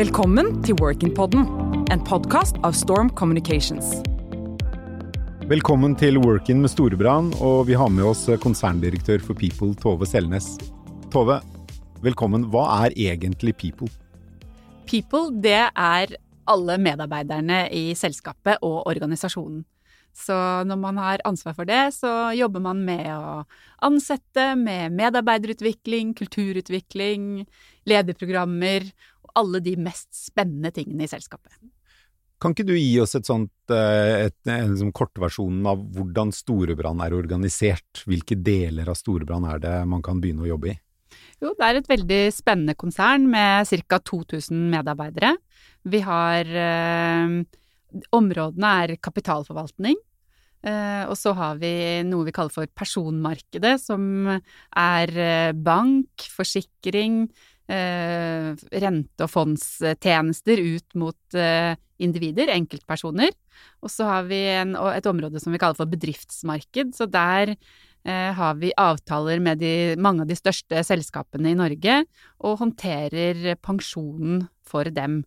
Velkommen til Workin-podden, en podkast av Storm Communications. Velkommen til Workin med Storebrand, og vi har med oss konserndirektør for People, Tove Selnes. Tove, velkommen. Hva er egentlig People? People, det er alle medarbeiderne i selskapet og organisasjonen. Så når man har ansvar for det, så jobber man med å ansette, med medarbeiderutvikling, kulturutvikling, lederprogrammer og alle de mest spennende tingene i selskapet. Kan ikke du gi oss et sånt, eh, et, en liksom kortversjon av hvordan Storebrand er organisert? Hvilke deler av Storebrand er det man kan begynne å jobbe i? Jo, det er et veldig spennende konsern med ca. 2000 medarbeidere. Vi har eh, Områdene er kapitalforvaltning. Eh, og så har vi noe vi kaller for personmarkedet, som er eh, bank, forsikring, rente- og fondstjenester ut mot eh, individer, enkeltpersoner. Og så har vi en, et område som vi kaller for bedriftsmarked, så der eh, har vi avtaler med de, mange av de største selskapene i Norge, og håndterer pensjonen for dem.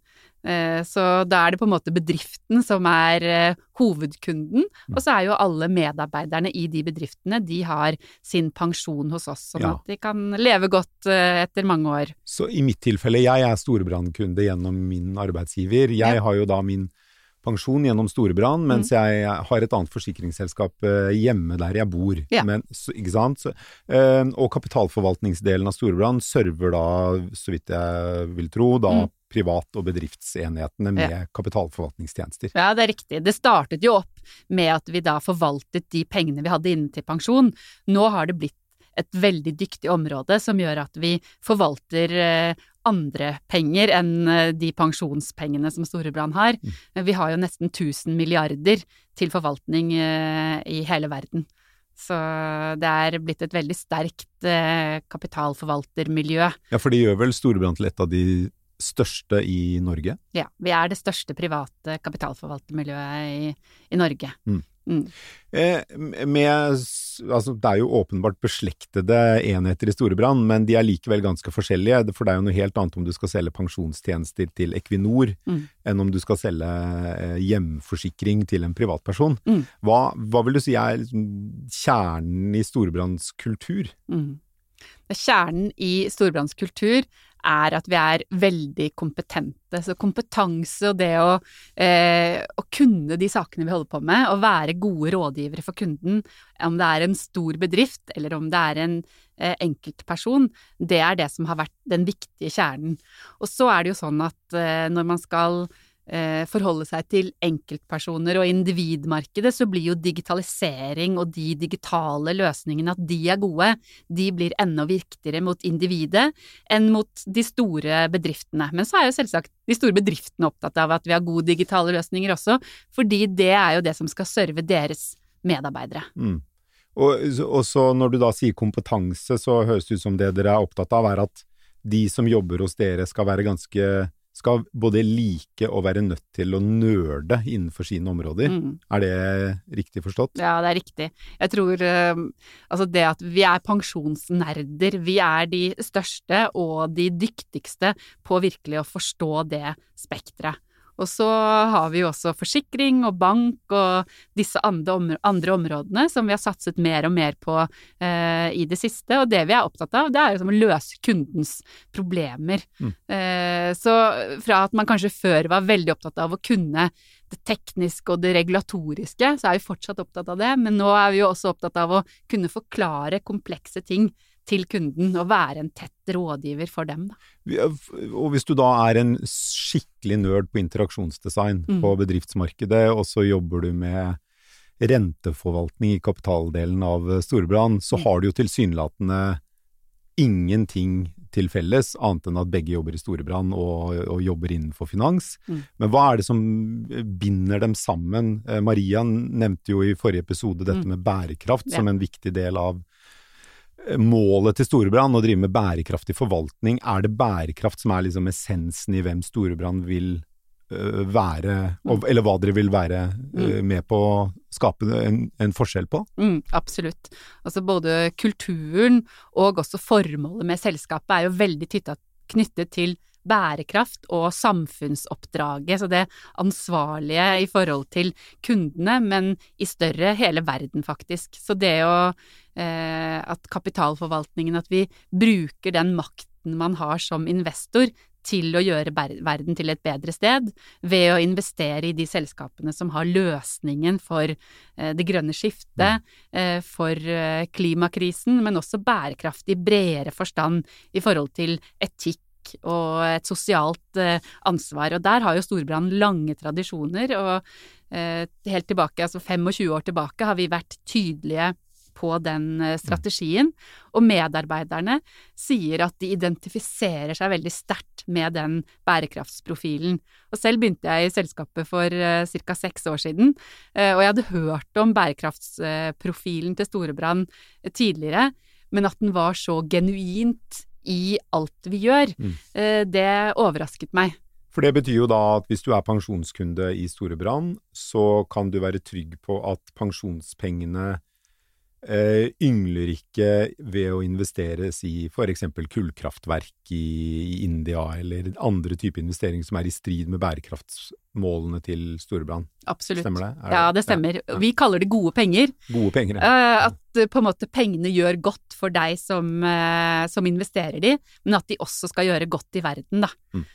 Eh, så da er det på en måte bedriften som er eh, hovedkunden, og så er jo alle medarbeiderne i de bedriftene, de har sin pensjon hos oss, sånn Ja. at de kan leve godt eh, etter mange år. Så i mitt tilfelle, jeg er Storebrand-kunde gjennom min arbeidsgiver. Jeg Ja. har jo da min pensjon gjennom Storebrann, mens jeg har et annet forsikringsselskap hjemme der jeg bor. Ja. Men, ikke sant? Så, og kapitalforvaltningsdelen av Storebrann server da, så vidt jeg vil tro, da Mm. Privat- og bedriftsenhetene med kapitalforvaltningstjenester. Ja, det er riktig. Det startet jo opp med at vi da forvaltet de pengene vi hadde inne til pensjon. Nå har det blitt et veldig dyktig område som gjør at vi forvalter eh, andre penger enn eh, de pensjonspengene som Storebrand har. Men Vi har jo nesten 1000 milliarder til forvaltning eh, i hele verden. Så det er blitt et veldig sterkt kapitalforvaltermiljø. Ja, for det gjør vel Storebrand til et av de største i Norge? Ja, vi er det største private kapitalforvaltermiljøet i, i Norge. Eh, med, altså, det er jo åpenbart beslektede enheter i Storebrand, men de er likevel ganske forskjellige. For det er jo noe helt annet om du skal selge pensjonstjenester til Equinor, Mm. enn om du skal selge eh, hjemforsikring til en privatperson. Mm. Hva, hva vil du si er liksom kjernen i Storebrands kultur? Mm. Kjernen i Storebrands kultur er at vi er veldig kompetente. Så kompetanse og det å, eh, å kunne de sakene vi holder på med, og være gode rådgivere for kunden, om det er en stor bedrift eller om det er en eh, enkeltperson, det er det som har vært den viktige kjernen. Og så er det jo sånn at eh, når man skal forholde seg til enkeltpersoner og individmarkedet, så blir jo digitalisering og de digitale løsningene, at de er gode, de blir enda viktigere mot individet enn mot de store bedriftene. Men så er jo selvsagt de store bedriftene opptatt av at vi har gode digitale løsninger også, fordi det er jo det som skal serve deres medarbeidere. Mm. Og, og så når du da sier kompetanse, så høres det ut som det dere er opptatt av, er at de som jobber hos dere skal være ganske skal både like og være nødt til å nerde innenfor sine områder. Mm. Er det riktig forstått? Ja, det er riktig. Jeg tror eh, altså det at vi er pensjonsnerder, vi er de største og de dyktigste på virkelig å forstå det spekteret. Og så har vi jo også forsikring og bank og disse andre, områdene som vi har satset mer og mer på eh, i det siste. Og det vi er opptatt av, det er jo som å løse kundens problemer. Mm. Eh, så fra at man kanskje før var veldig opptatt av å kunne det tekniske og det regulatoriske, så er vi fortsatt opptatt av det, men nå er vi jo også opptatt av å kunne forklare komplekse ting til kunden og være en tett rådgiver for dem. Da. Og hvis du da er en skikkelig nerd på interaksjonsdesign Mm. på bedriftsmarkedet, og så jobber du med renteforvaltning i kapitaldelen av Storebrand, så Mm. har du jo tilsynelatende ingenting til felles, annet enn at begge jobber i Storebrand og, og jobber innenfor finans. Mm. Men hva er det som binder dem sammen? Eh, Maria nevnte jo i forrige episode dette Mm. med bærekraft Ja. som en viktig del av eh, målet til Storebrand, å drive med bærekraftig forvaltning. Er det bærekraft som er liksom essensen i hvem Storebrand vil øh, være, og, eller hva dere vil være øh, med på å skape en, en forskjell på? Mm, absolutt. Altså både kulturen og også formålet med selskapet er jo veldig knyttet til bærekraft og samfunnsoppdraget, så det ansvarlige i forhold til kundene, men i større hele verden, faktisk. Så det å eh, At kapitalforvaltningen, at vi bruker den makten man har som investor til å gjøre verden til et bedre sted, ved å investere i de selskapene som har løsningen for eh, det grønne skiftet, mm. eh, for eh, klimakrisen, men også bærekraft i bredere forstand i forhold til etikk og et sosialt ansvar. Og der har jo Storbrann lange tradisjoner, og helt tilbake, altså 25 år tilbake, har vi vært tydelige på den eh, strategien. Og medarbeiderne sier at de identifiserer seg veldig sterkt med den bærekraftsprofilen. Og selv begynte jeg i selskapet for uh, ca. seks år siden, og jeg hadde hørt om bærekraftsprofilen til Storebrand tidligere, men at den var så genuint i alt vi gjør, mm. uh, det overrasket meg. For det betyr jo da at hvis du er pensjonskunde i Storebrand, så kan du være trygg på at pensjonspengene eh, yngler ikke ved å investeres i for eksempel kullkraftverk i, India, eller andre typer investeringer som er i strid med bærekraftsmålene til Storebrand. Absolutt. Stemmer det? det? Ja, det stemmer. Ja. Vi kaller det gode penger. Gode penger, ja. Eh, at eh, på en måte pengene gjør godt for deg som, eh, som investerer de, men at de også skal gjøre godt i verden, da. Mm.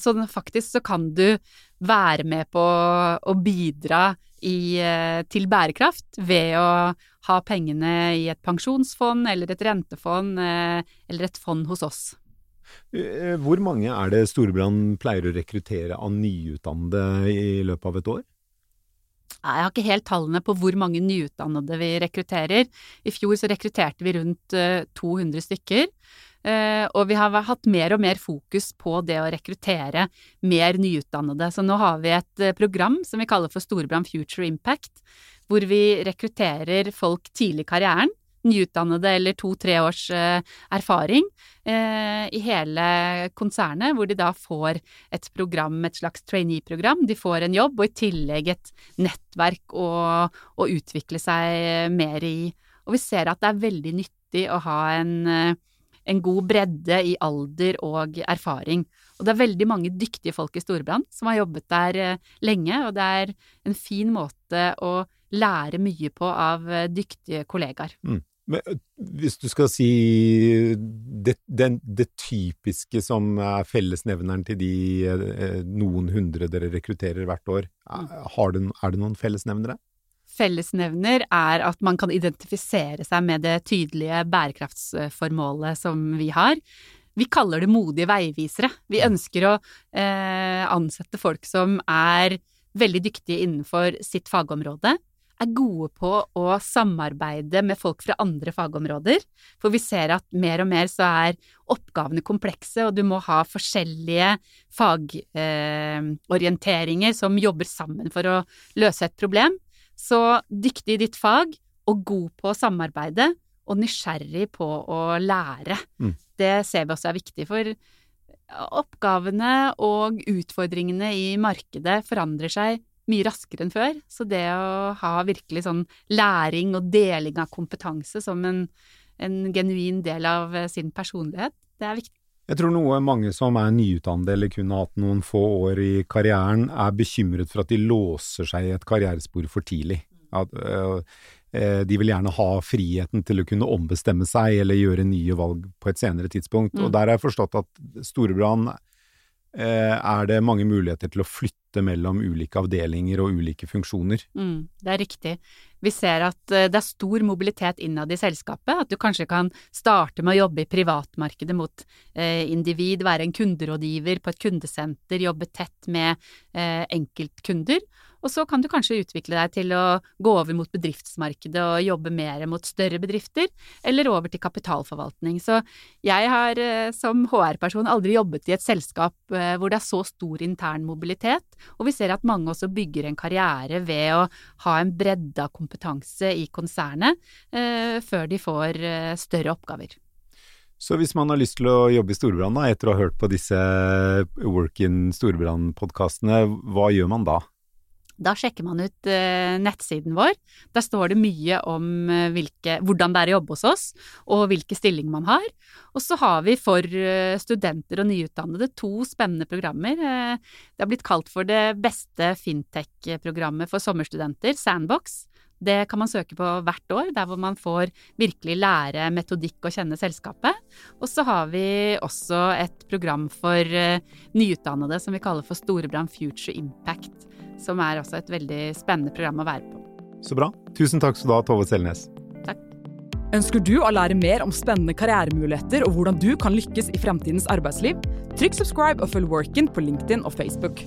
Så faktisk så kan du være med på å bidra i, til bærekraft ved å ha pengene i et pensjonsfond eller et rentefond eller et fond hos oss. Hvor mange er det Storebrand pleier å rekruttere av nyutdannede i løpet av et år? Jeg har ikke helt tallene på hvor mange nyutdannede vi rekrutterer. I fjor så rekrutterte vi rundt 200 eh, stykker. Eh, og vi har hatt mer og mer fokus på det å rekruttere mer nyutdannede. Så nå har vi et eh, program som vi kaller for Storebrand Future Impact, hvor vi rekrutterer folk tidlig i karrieren nyutdannede eller to-tre års eh, erfaring eh, i hele konsernet, hvor de da får et program, et slags trainee-program. De får en jobb, og i tillegg et nettverk å, å utvikle seg mer i. Og vi ser at det er veldig nyttig å ha en, eh, en god bredde i alder og erfaring. Og det er veldig mange dyktige folk i Storebrand som har jobbet der lenge, og det er en fin måte å lære mye på av dyktige kollegaer. Mm. Men hvis du skal si det, det, det, typiske som er fellesnevneren til de eh, noen hundre dere rekrutterer hvert år, er det, er det noen fellesnevnere? Fellesnevner er at man kan identifisere seg med det tydelige bærekraftsformålet som vi har. Vi kaller det modige veivisere. Vi ønsker å eh, ansette folk som er veldig dyktige innenfor sitt fagområde, er gode på å samarbeide med folk fra andre fagområder. For vi ser at mer og mer så er oppgavene komplekse, og du må ha forskjellige fagorienteringer eh, som jobber sammen for å løse et problem. Så dyktig i ditt fag, og god på å samarbeide, og nysgjerrig på å lære. Mm. Det ser vi også er viktig. For oppgavene og utfordringene i markedet forandrer seg mye raskere enn før. Så det å ha virkelig sånn læring og deling av kompetanse som en, en genuin del av eh, sin personlighet, det er viktig. Jeg tror noe mange som er nyutdannede eller kun har hatt noen få år i karrieren, er bekymret for at de låser seg i et karrierespor for tidlig. At, øh, de vil gjerne ha friheten til å kunne ombestemme seg eller gjøre nye valg på et senere tidspunkt. Mm. Og der har jeg forstått at Storebrand Eh, er det mange muligheter til å flytte mellom ulike avdelinger og ulike funksjoner. Mm, det er riktig. Vi ser at eh, det er stor mobilitet innad i selskapet. At du kanskje kan starte med å jobbe i privatmarkedet mot eh, individ, være en kunderådgiver på et kundesenter, jobbe tett med eh, enkeltkunder. Og så kan du kanskje utvikle deg til å gå over mot bedriftsmarkedet og jobbe mer mot større bedrifter, eller over til kapitalforvaltning. Så jeg har eh, som HR-person aldri jobbet i et selskap eh, hvor det er så stor intern mobilitet, og vi ser at mange også bygger en karriere ved å ha en bredde av kompetanse i konsernet eh, før de får større oppgaver. Så hvis man har lyst til å jobbe i Storbrann etter å ha hørt på disse Work in Storbrann-podkastene, hva gjør man da? Da sjekker man ut eh, nettsiden vår. Der står det mye om eh, hvilke, hvordan det er å jobbe hos oss, og hvilke stillinger man har. Og så har vi for eh, studenter og nyutdannede to spennende programmer. Det har blitt kalt for det beste fintech-programmet for sommerstudenter, Sandbox. Det kan man søke på hvert år, der hvor man får virkelig lære metodikk og kjenne selskapet. Og så har vi også et program for nyutdannede som vi kaller for Storebrand Future Impact. Som er også et veldig spennende program å være på. Så bra. Tusen takk skal du ha, Tove Selnes. Takk. Ønsker du å lære mer om spennende karrieremuligheter og hvordan du kan lykkes i fremtidens arbeidsliv? Trykk subscribe og følg Workin på LinkedIn og Facebook.